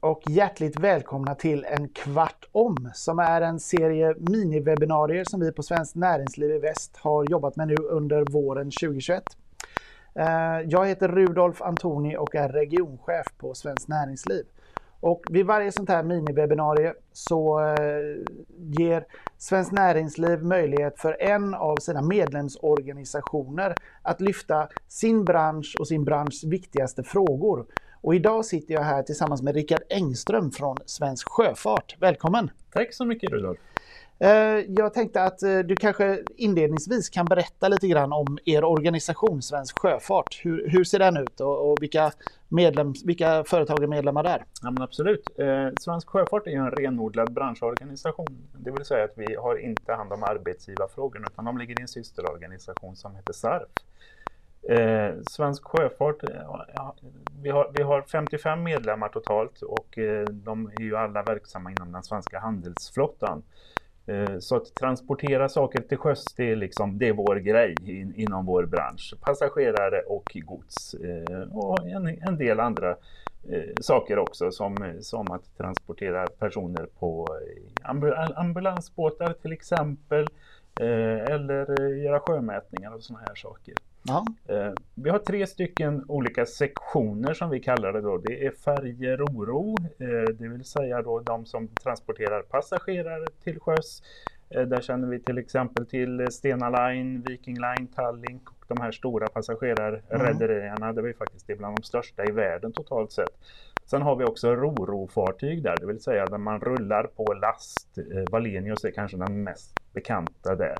och hjärtligt välkomna till en kvart om som är en serie miniwebbinarier som vi på Svenskt Näringsliv i Väst har jobbat med nu under våren 2021. Eh, jag heter Rudolf Antoni och är regionchef på Svenskt Näringsliv. Och vid varje sånt här miniwebbinarie så eh, ger Svenskt Näringsliv möjlighet för en av sina medlemsorganisationer att lyfta sin bransch och sin branschs viktigaste frågor. Och idag sitter jag här tillsammans med Rickard Engström från Svensk Sjöfart. Välkommen! Tack så mycket Rudolf! Eh, jag tänkte att eh, du kanske inledningsvis kan berätta lite grann om er organisation Svensk Sjöfart. Hur, hur ser den ut och, och vilka, medlem, vilka företag är medlemmar där? Ja, men absolut. Eh, Svensk Sjöfart är en renodlad branschorganisation. Det vill säga att vi har inte hand om arbetsgivarfrågorna utan de ligger i en systerorganisation som heter SARF. Eh, Svensk Sjöfart, eh, ja, vi, har, vi har 55 medlemmar totalt och eh, de är ju alla verksamma inom den svenska handelsflottan. Eh, så att transportera saker till sjöss, det är, liksom, det är vår grej in, inom vår bransch. Passagerare och gods eh, och en, en del andra eh, saker också som, som att transportera personer på eh, ambulansbåtar till exempel eh, eller göra sjömätningar och sådana här saker. Ja. Eh, vi har tre stycken olika sektioner som vi kallar det då. Det är färger oro, eh, det vill säga då de som transporterar passagerare till sjöss. Eh, där känner vi till exempel till Stena Line, Viking Line, Tallink och de här stora passagerarrederierna mm. där vi faktiskt är bland de största i världen totalt sett. Sen har vi också roro-fartyg där, det vill säga där man rullar på last. Valenius är kanske den mest bekanta där.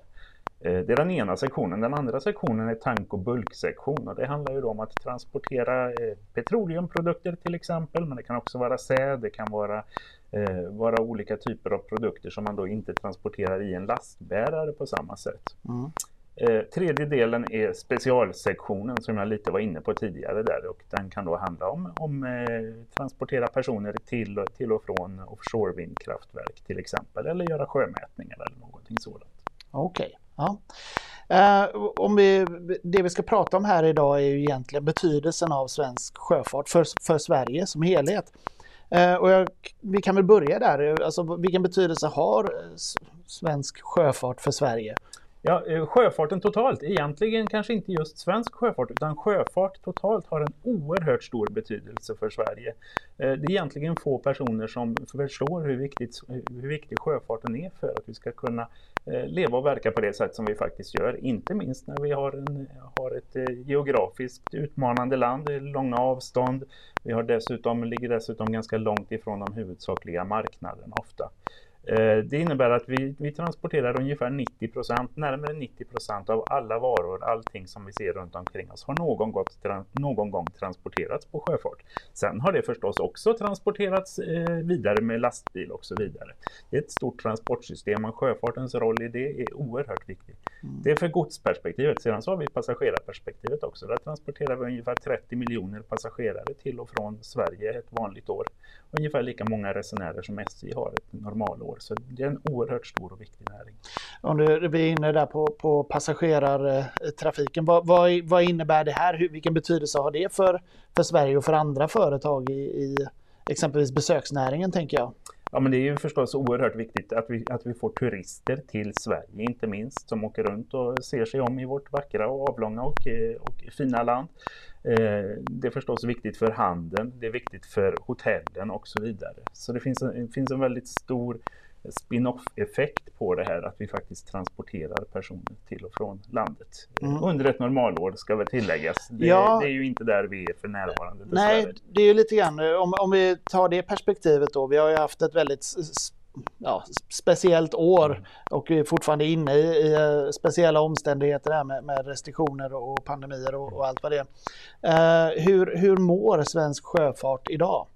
Eh, det är den ena sektionen. Den andra sektionen är tank och bulksektion och det handlar ju om att transportera eh, petroleumprodukter till exempel, men det kan också vara säd, det kan vara, eh, vara olika typer av produkter som man då inte transporterar i en lastbärare på samma sätt. Mm. Eh, tredje delen är specialsektionen som jag lite var inne på tidigare där och den kan då handla om, om eh, transportera personer till, till och från offshore vindkraftverk till exempel eller göra sjömätningar eller någonting sådant. Okej. Okay. Ja. Uh, om vi, det vi ska prata om här idag är ju egentligen betydelsen av svensk sjöfart för, för Sverige som helhet. Uh, och jag, vi kan väl börja där, alltså, vilken betydelse har svensk sjöfart för Sverige? Ja, eh, sjöfarten totalt, egentligen kanske inte just svensk sjöfart utan sjöfart totalt har en oerhört stor betydelse för Sverige. Eh, det är egentligen få personer som förstår hur, viktigt, hur viktig sjöfarten är för att vi ska kunna eh, leva och verka på det sätt som vi faktiskt gör. Inte minst när vi har, en, har ett geografiskt utmanande land, långa avstånd. Vi har dessutom, ligger dessutom ganska långt ifrån de huvudsakliga marknaderna ofta. Eh, det innebär att vi, vi transporterar ungefär 90% närmare 90% av alla varor, allting som vi ser runt omkring oss har någon, gått, någon gång transporterats på sjöfart. Sen har det förstås också transporterats eh, vidare med lastbil och så vidare. Det är ett stort transportsystem och sjöfartens roll i det är oerhört viktig. Mm. Det är för godsperspektivet. Sedan så har vi passagerarperspektivet också. Där transporterar vi ungefär 30 miljoner passagerare till och från Sverige ett vanligt år. Ungefär lika många resenärer som SJ har ett normalår. Så det är en oerhört stor och viktig näring. Om du, vi är inne där på, på passagerartrafiken, vad, vad, vad innebär det här? Hur, vilken betydelse har det för, för Sverige och för andra företag i, i exempelvis besöksnäringen tänker jag? Ja, men det är ju förstås oerhört viktigt att vi, att vi får turister till Sverige, inte minst, som åker runt och ser sig om i vårt vackra och avlånga och, eh, och fina land. Eh, det är förstås viktigt för handeln, det är viktigt för hotellen och så vidare. Så det finns en, finns en väldigt stor spin-off-effekt på det här att vi faktiskt transporterar personer till och från landet. Mm. Under ett normalår ska väl tilläggas. Det, ja. det, är ju inte där vi är för närvarande. Nej, det är ju lite grann om, om vi tar det perspektivet då. Vi har ju haft ett väldigt ja, speciellt år och är fortfarande inne i, i eh, speciella omständigheter där med, med restriktioner och pandemier och, och allt vad det är. Uh, hur, hur mår svensk sjöfart idag?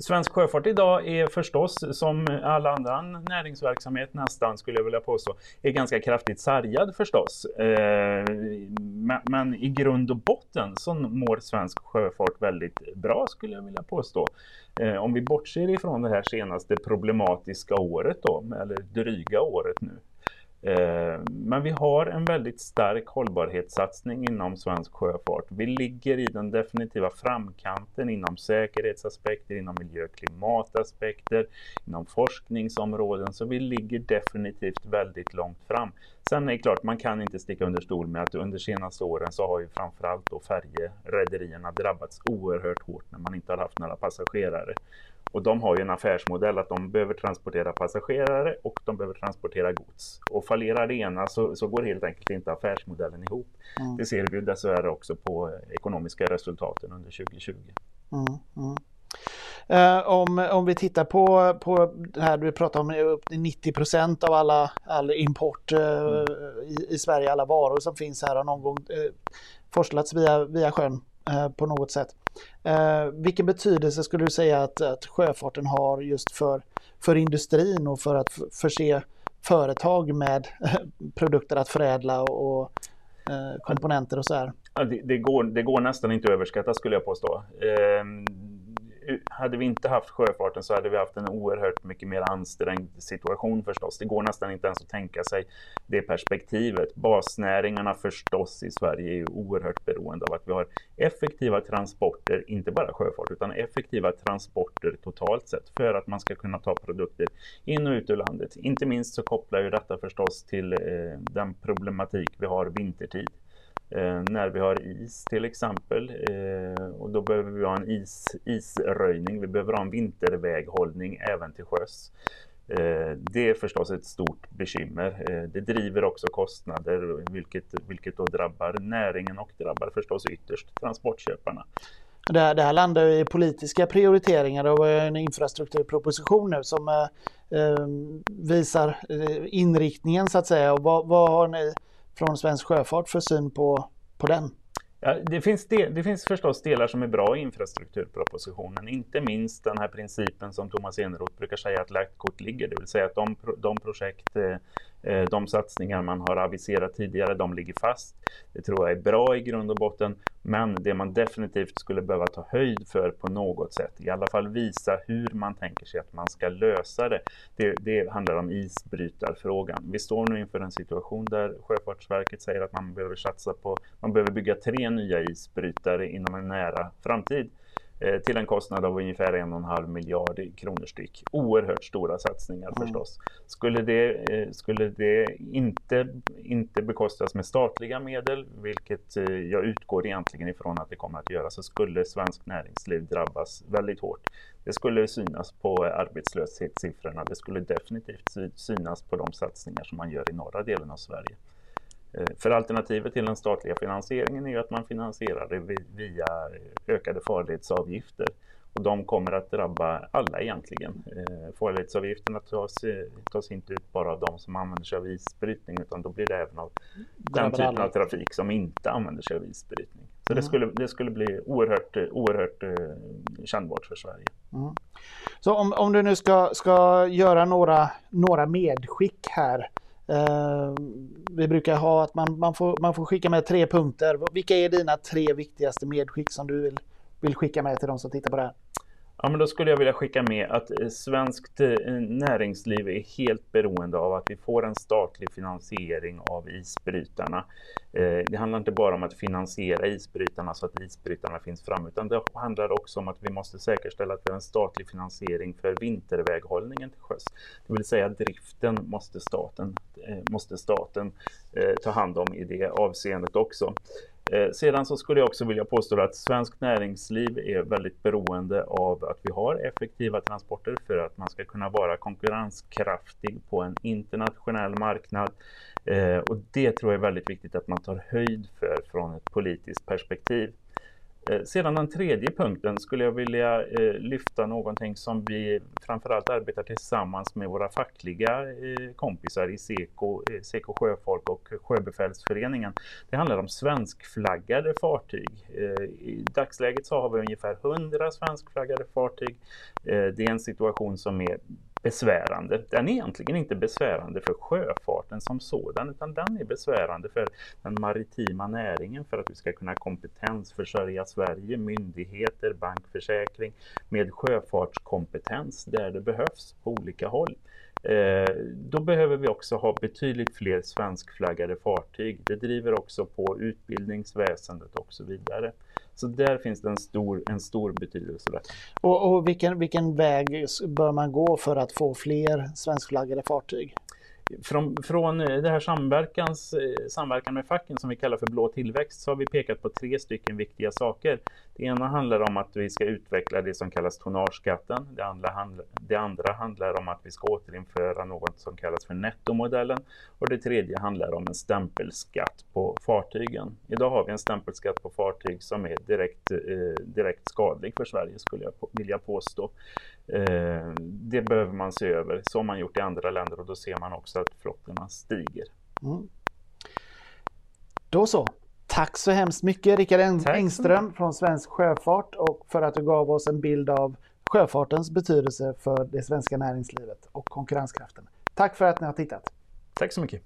Svensk sjöfart idag är förstås, som all annan näringsverksamhet nästan skulle jag vilja påstå, är ganska kraftigt sargad förstås. Eh, men i grund och botten så mår svensk sjöfart väldigt bra skulle jag vilja påstå. Eh, om vi bortser ifrån det här senaste problematiska året då, eller dryga året nu, Eh, men vi har en väldigt stark hållbarhetssatsning inom svensk sjöfart. Vi ligger i den definitiva framkanten inom säkerhetsaspekter, inom miljö och klimataspekter, inom forskningsområden, så vi ligger definitivt väldigt långt fram. Sen är det klart, man kan inte sticka under stol med att under senaste åren så har ju framförallt då färjerederierna drabbats oerhört hårt när man inte har haft några passagerare. Och de har ju en affärsmodell att de behöver transportera passagerare och de behöver transportera gods. Och fallerar det ena så, så går helt enkelt inte affärsmodellen ihop. Mm. Det ser vi dessvärre också på ekonomiska resultaten under 2020. Mm, mm. Eh, om, om vi tittar på, på det här du pratar om upp till 90 procent av alla all import uh, i, i, Sverige, alla varor som finns här har någon gång eh, forslats via, via sjön eh, på något sätt. Eh, vilken betydelse skulle du säga att, att sjöfarten har just för, för industrin och för att förse företag med eh, produkter att förädla och, och eh, komponenter och så här? Ja, det, det, går, det går nästan inte att överskatta skulle jag påstå. Ehm, hade vi inte haft sjöfarten så hade vi haft en oerhört mycket mer ansträngd situation förstås. Det går nästan inte ens att tänka sig det perspektivet. Basnäringarna förstås i Sverige är oerhört beroende av att vi har effektiva transporter, inte bara sjöfart, utan effektiva transporter totalt sett för att man ska kunna ta produkter in och ut ur landet. Inte minst så kopplar ju detta förstås till eh, den problematik vi har vintertid. Eh, när vi har is till exempel. Eh, och då behöver vi ha en is, isröjning. Vi behöver ha en vinterväghållning även till sjöss. Eh, det är förstås ett stort bekymmer. Eh, det driver också kostnader vilket, vilket då drabbar näringen och drabbar förstås ytterst transportköparna. Det här, det här landar i politiska prioriteringar och en infrastrukturproposition nu som eh, eh visar eh, inriktningen så att säga. Och vad, vad har ni från Svensk Sjöfart för syn på, på den? Ja, det, finns del, det finns förstås delar som är bra i infrastrukturpropositionen, inte minst den här principen som Thomas Eneroth brukar säga att lagt kort ligger, det vill säga att de, de projekt eh, Eh, de satsningar man har aviserat tidigare, de ligger fast. Det tror jag är bra i grund och botten, men det man definitivt skulle behöva ta höjd för på något sätt, i alla fall visa hur man tänker sig att man ska lösa det. Det, det handlar om isbrytarfrågan. Vi står nu inför en situation där Sjöfartsverket säger att man behöver satsa på, man behöver bygga tre nya isbrytare inom en nära framtid. Eh, till en kostnad av ungefär en och en halv miljard kronor styck. Oerhört stora satsningar mm. förstås. Skulle det, eh, skulle det inte, inte bekostas med statliga medel, vilket eh, jag utgår egentligen ifrån att det kommer att göra, så skulle svensk näringsliv drabbas väldigt hårt. Det skulle synas på arbetslöshetssiffrorna. Det skulle definitivt synas på de satsningar som man gör i norra delen av Sverige. Eh, för alternativet till den statliga finansieringen är ju att man finansierar det via ökade farledsavgifter. Och de kommer att drabba alla egentligen. Eh, farledsavgifterna tas, tas inte ut bara av de som använder sig av isbrytning utan då blir det även av den typen alla. av trafik som inte använder sig av isbrytning. Så mm. det, skulle, det skulle bli oerhört, oerhört eh, kännbart för Sverige. Mm. Så om, om du nu ska, ska göra några, några medskick här Uh, vi brukar ha att man, man, får, man får skicka med tre punkter. Vilka är dina tre viktigaste medskick som du vill, vill skicka med till de som tittar på det här? Ja, men då skulle jag vilja skicka med att eh, svenskt eh, näringsliv är helt beroende av att vi får en statlig finansiering av isbrytarna. Eh, det handlar inte bara om att finansiera isbrytarna så att isbrytarna finns fram, utan det handlar också om att vi måste säkerställa att vi har en statlig finansiering för vinterväghållningen till sjöss. Det vill säga driften måste staten, måste staten ta hand om i det avseendet också. Eh, sedan så skulle jag också vilja påstå att svenskt näringsliv är väldigt beroende av att vi har effektiva transporter för att man ska kunna vara konkurrenskraftig på en internationell marknad. Eh, och det tror jag är väldigt viktigt att man tar höjd för från ett politiskt perspektiv. Eh, sedan den tredje punkten skulle jag vilja eh, lyfta någonting som vi framförallt arbetar tillsammans med våra fackliga eh, kompisar i Seko, Seko Sjöfolk och Sjöbefälsföreningen. Det handlar om svenskflaggade fartyg. I dagsläget så har vi ungefär 100 svenskflaggade fartyg. Det är en situation som är besvärande. Den är egentligen inte besvärande för sjöfarten som sådan utan den är besvärande för den maritima näringen för att vi ska kunna kompetensförsörja Sverige, myndigheter, bankförsäkring med sjöfartskompetens där det behövs på olika håll. Eh, då behöver vi också ha betydligt fler svenskflaggade fartyg. Det driver också på utbildningsväsendet och så vidare. Så där finns det en stor, en stor betydelse. Och, och vilken, vilken väg bör man gå för att få fler svenskflaggade fartyg? Från, från eh, det här samverkans, eh, samverkan med facken som vi kallar för blå tillväxt så har vi pekat på tre stycken viktiga saker. Det ena handlar om att vi ska utveckla det som kallas tonnageskatten. Det andra, handl det andra handlar om att vi ska återinföra något som kallas för nettomodellen. Och det tredje handlar om en stämpelskatt på fartygen. Idag har vi en stämpelskatt på fartyg som är direkt, eh, direkt skadlig för Sverige skulle jag vilja påstå. Eh, det behöver man se över, så har man gjort i andra länder och då ser man också att flottorna stiger. Mm. Då så. Tack så hemskt mycket Rickard Engström från Svensk Sjöfart och för att du gav oss en bild av sjöfartens betydelse för det svenska näringslivet och konkurrenskraften. Tack för att ni har tittat. Tack så mycket.